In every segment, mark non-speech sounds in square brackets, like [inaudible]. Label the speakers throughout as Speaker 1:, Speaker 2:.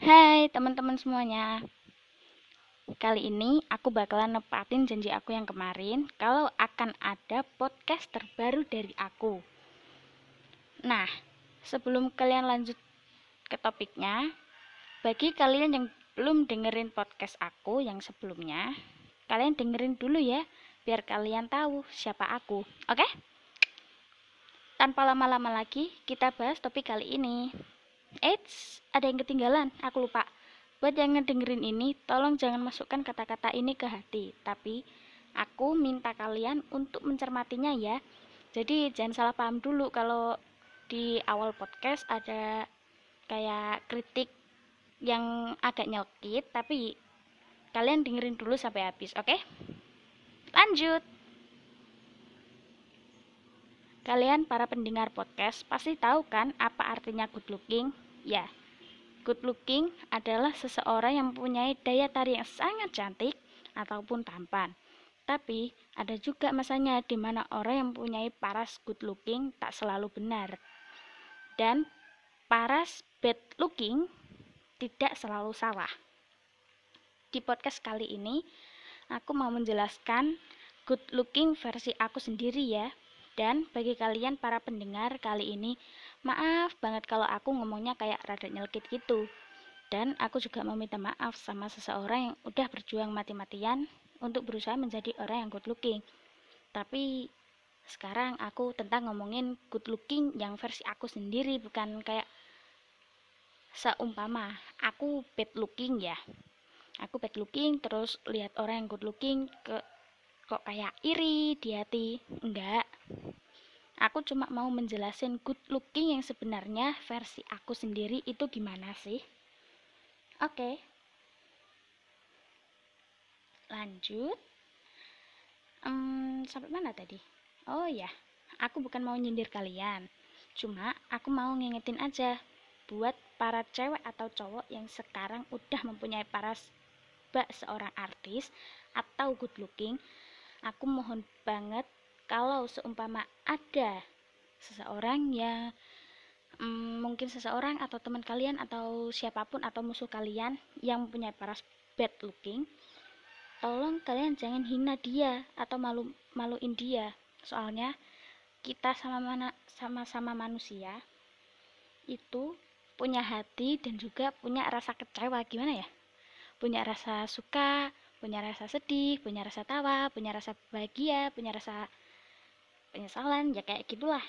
Speaker 1: Hai teman-teman semuanya. Kali ini aku bakalan nepatin janji aku yang kemarin Kalau akan ada podcast terbaru dari aku. Nah, sebelum kalian lanjut ke topiknya Bagi kalian yang belum dengerin podcast aku yang sebelumnya Kalian dengerin dulu ya Biar kalian tahu siapa aku Oke? Tanpa lama-lama lagi, kita bahas topik kali ini Eits, ada yang ketinggalan, aku lupa. Buat yang ngedengerin ini, tolong jangan masukkan kata-kata ini ke hati. Tapi, aku minta kalian untuk mencermatinya ya. Jadi, jangan salah paham dulu kalau di awal podcast ada kayak kritik yang agak nyelkit, tapi kalian dengerin dulu sampai habis, oke? Okay? Lanjut! Kalian para pendengar podcast pasti tahu kan apa artinya good looking? Ya, good looking adalah seseorang yang mempunyai daya tarik yang sangat cantik ataupun tampan. Tapi ada juga masanya di mana orang yang mempunyai paras good looking tak selalu benar. Dan paras bad looking tidak selalu salah. Di podcast kali ini, aku mau menjelaskan good looking versi aku sendiri ya dan bagi kalian para pendengar kali ini, maaf banget kalau aku ngomongnya kayak rada nyelkit gitu. Dan aku juga mau minta maaf sama seseorang yang udah berjuang mati-matian untuk berusaha menjadi orang yang good looking. Tapi sekarang aku tentang ngomongin good looking yang versi aku sendiri bukan kayak seumpama aku bad looking ya. Aku bad looking terus lihat orang yang good looking ke kok kayak iri di hati enggak aku cuma mau menjelasin good looking yang sebenarnya versi aku sendiri itu gimana sih? Oke. Okay. lanjut. Um, sampai mana tadi? Oh ya aku bukan mau nyindir kalian. Cuma aku mau ngingetin aja buat para cewek atau cowok yang sekarang udah mempunyai paras bak seorang artis atau good looking aku mohon banget kalau seumpama ada seseorang yang mm, mungkin seseorang atau teman kalian atau siapa pun atau musuh kalian yang mempunyai paras bad looking tolong kalian jangan hina dia atau malu maluin dia. Soalnya kita sama mana sama-sama manusia itu punya hati dan juga punya rasa kecewa gimana ya? Punya rasa suka punya rasa sedih, punya rasa tawa, punya rasa bahagia, punya rasa penyesalan, ya kayak gitulah.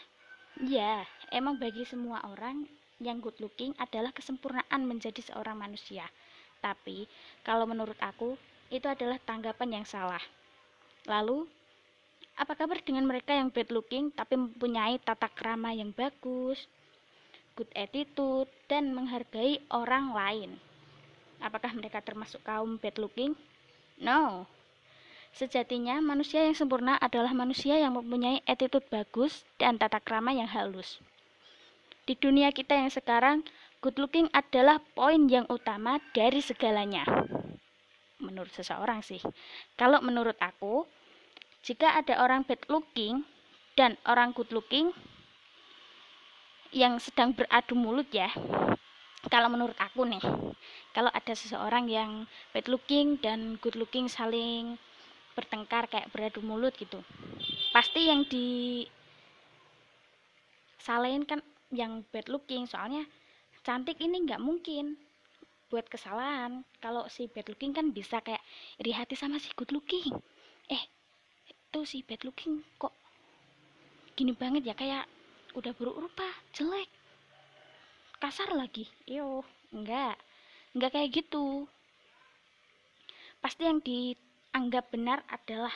Speaker 1: Iya, emang bagi semua orang yang good looking adalah kesempurnaan menjadi seorang manusia. Tapi, kalau menurut aku, itu adalah tanggapan yang salah. Lalu, apa kabar dengan mereka yang bad looking tapi mempunyai tata krama yang bagus, good attitude, dan menghargai orang lain? Apakah mereka termasuk kaum bad looking? No. Sejatinya, manusia yang sempurna adalah manusia yang mempunyai attitude bagus dan tata krama yang halus. Di dunia kita yang sekarang, good looking adalah poin yang utama dari segalanya. Menurut seseorang sih. Kalau menurut aku, jika ada orang bad looking dan orang good looking yang sedang beradu mulut ya, kalau menurut aku nih kalau ada seseorang yang bad looking dan good looking saling bertengkar kayak beradu mulut gitu. Pasti yang di salahin kan yang bad looking soalnya cantik ini nggak mungkin buat kesalahan. Kalau si bad looking kan bisa kayak iri hati sama si good looking. Eh itu si bad looking kok gini banget ya kayak udah buruk rupa jelek. Kasar lagi. Yo enggak enggak kayak gitu. Pasti yang dianggap benar adalah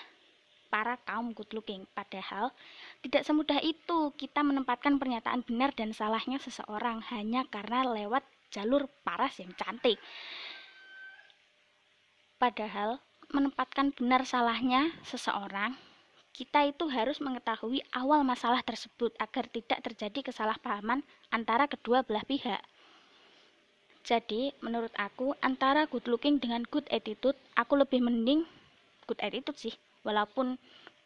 Speaker 1: para kaum good looking padahal tidak semudah itu kita menempatkan pernyataan benar dan salahnya seseorang hanya karena lewat jalur paras yang cantik padahal menempatkan benar salahnya seseorang kita itu harus mengetahui awal masalah tersebut agar tidak terjadi kesalahpahaman antara kedua belah pihak. Jadi, menurut aku, antara good looking dengan good attitude, aku lebih mending good attitude sih. Walaupun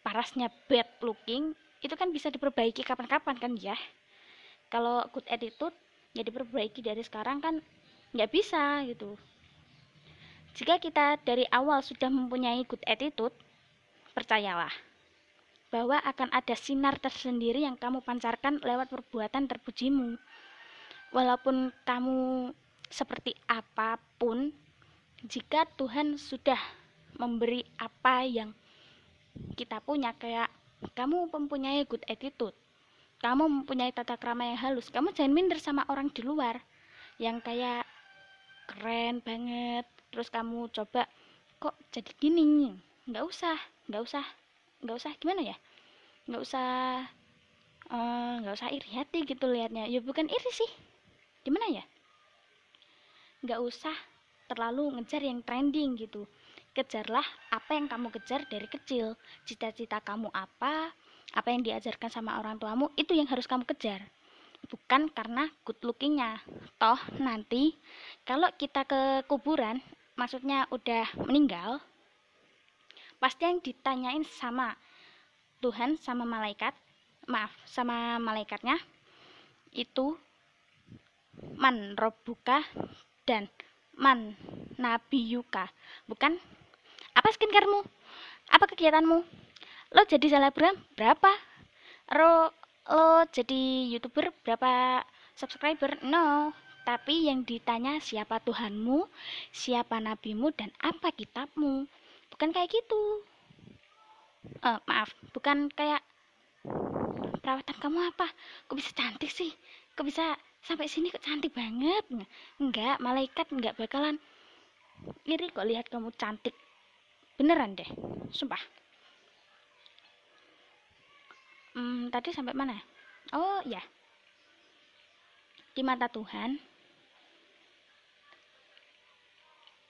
Speaker 1: parasnya bad looking, itu kan bisa diperbaiki kapan-kapan kan ya. Kalau good attitude, ya diperbaiki dari sekarang kan nggak bisa gitu jika kita dari awal sudah mempunyai good attitude percayalah bahwa akan ada sinar tersendiri yang kamu pancarkan lewat perbuatan terpujimu walaupun kamu seperti apa pun jika Tuhan sudah memberi apa yang kita punya. Kayak kamu mempunyai good attitude. Kamu mempunyai tata krama yang halus. Kamu jangan minder sama orang di luar yang kayak keren banget. Terus kamu coba kok jadi gini? Nggak usah nggak usah nggak usah gimana ya? Nggak usah eh, nggak uh, usah iri hati gitu liatnya. Ya bukan iri sih. Gimana ya? Nggak usah terlalu ngejar yang trending gitu kejarlah apa yang kamu kejar dari kecil. Cita-cita kamu apa apa yang diajarkan sama orang tuamu itu yang harus kamu kejar. Bukan karena good lookingnya. Toh nanti kalau kita ke kuburan maksudnya udah meninggal pasti yang ditanyain sama Tuhan sama malaikat maaf sama malaikatnya itu man robuka dan man nabiyuka bukan apa skincaremu apa kegiatanmu lo jadi selebgram berapa lo lo jadi youtuber berapa subscriber no tapi yang ditanya siapa Tuhanmu, siapa nabimu, dan apa kitabmu. Bukan kayak gitu. Uh, maaf, bukan kayak perawatan kamu apa? Kok bisa cantik sih? Kok bisa sampai sini kok cantik banget? Enggak, malaikat enggak bakalan iri kok lihat kamu cantik. Beneran deh, sumpah. Hmm, tadi sampai mana? Oh, ya. Di mata Tuhan,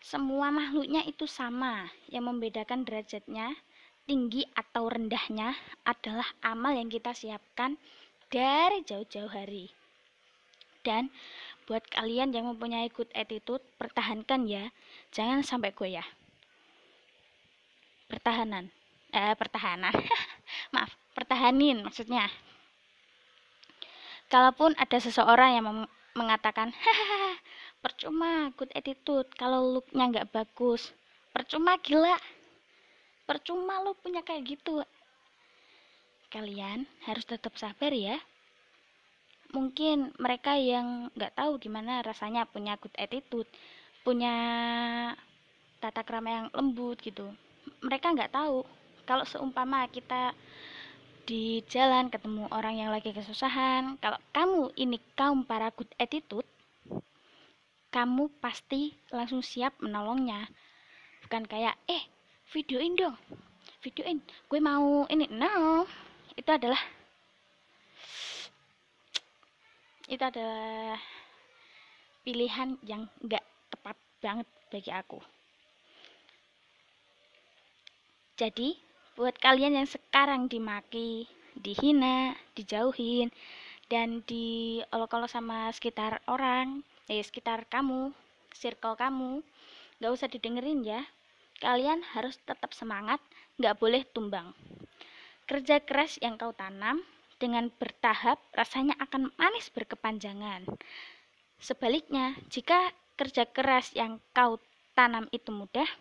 Speaker 1: semua makhluknya itu sama. Yang membedakan derajatnya, tinggi atau rendahnya adalah amal yang kita siapkan dari jauh-jauh hari. Dan buat kalian yang mempunyai good attitude, pertahankan ya. Jangan sampai ya. Pertahanan. Eh, pertahanan. [laughs] Maaf, pertahanin maksudnya. Kalaupun ada seseorang yang mengatakan, percuma good attitude kalau looknya nggak bagus percuma gila percuma lo punya kayak gitu kalian harus tetap sabar ya mungkin mereka yang nggak tahu gimana rasanya punya good attitude punya tata krama yang lembut gitu mereka nggak tahu. Kalau seumpama kita di jalan ketemu orang yang lagi kesusahan kalau kamu ini kaum para good attitude kamu pasti langsung siap menolongnya. Bukan kayak eh videoin dong videoin gue mau ini. No itu adalah itu adalah pilihan yang gak tepat banget bagi aku jadi buat kalian yang sekarang dimaki dihina dijauhin dan diolok-olok sama sekitar orang eh sekitar kamu circle kamu gak usah didengerin ya. Kalian harus tetap semangat gak boleh tumbang. Kerja keras yang kau tanam dengan bertahap rasanya akan manis berkepanjangan. Sebaliknya jika kerja keras yang kau tanam itu mudah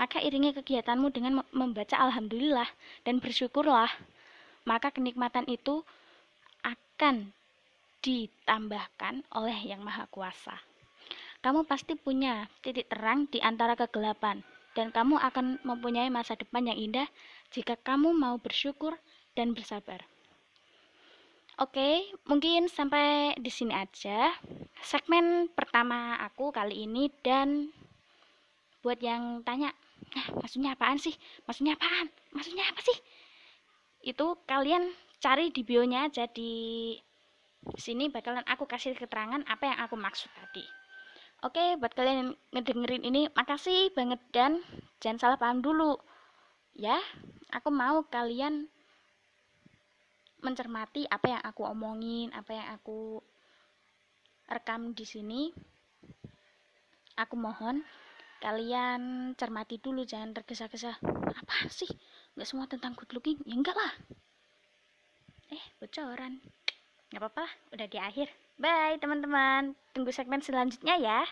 Speaker 1: maka iringi kegiatanmu dengan membaca alhamdulillah dan bersyukurlah maka kenikmatan itu akan ditambahkan oleh Yang Maha Kuasa. Kamu pasti punya titik terang di antara kegelapan, dan kamu akan mempunyai masa depan yang indah jika kamu mau bersyukur dan bersabar. Oke, mungkin sampai di sini aja segmen pertama aku kali ini dan buat yang tanya, nah, maksudnya apaan sih? Maksudnya apaan? Maksudnya apa sih? Itu kalian cari di bionya aja di sini bakalan aku kasih keterangan apa yang aku maksud tadi. Oke, buat kalian yang ngedengerin ini, makasih banget dan jangan salah paham dulu. Ya, aku mau kalian mencermati apa yang aku omongin, apa yang aku rekam di sini. Aku mohon kalian cermati dulu, jangan tergesa-gesa. Apa sih? Gak semua tentang good looking? Ya enggak lah. Eh, bocoran nggak apa-apa udah di akhir Bye teman-teman, tunggu segmen selanjutnya ya.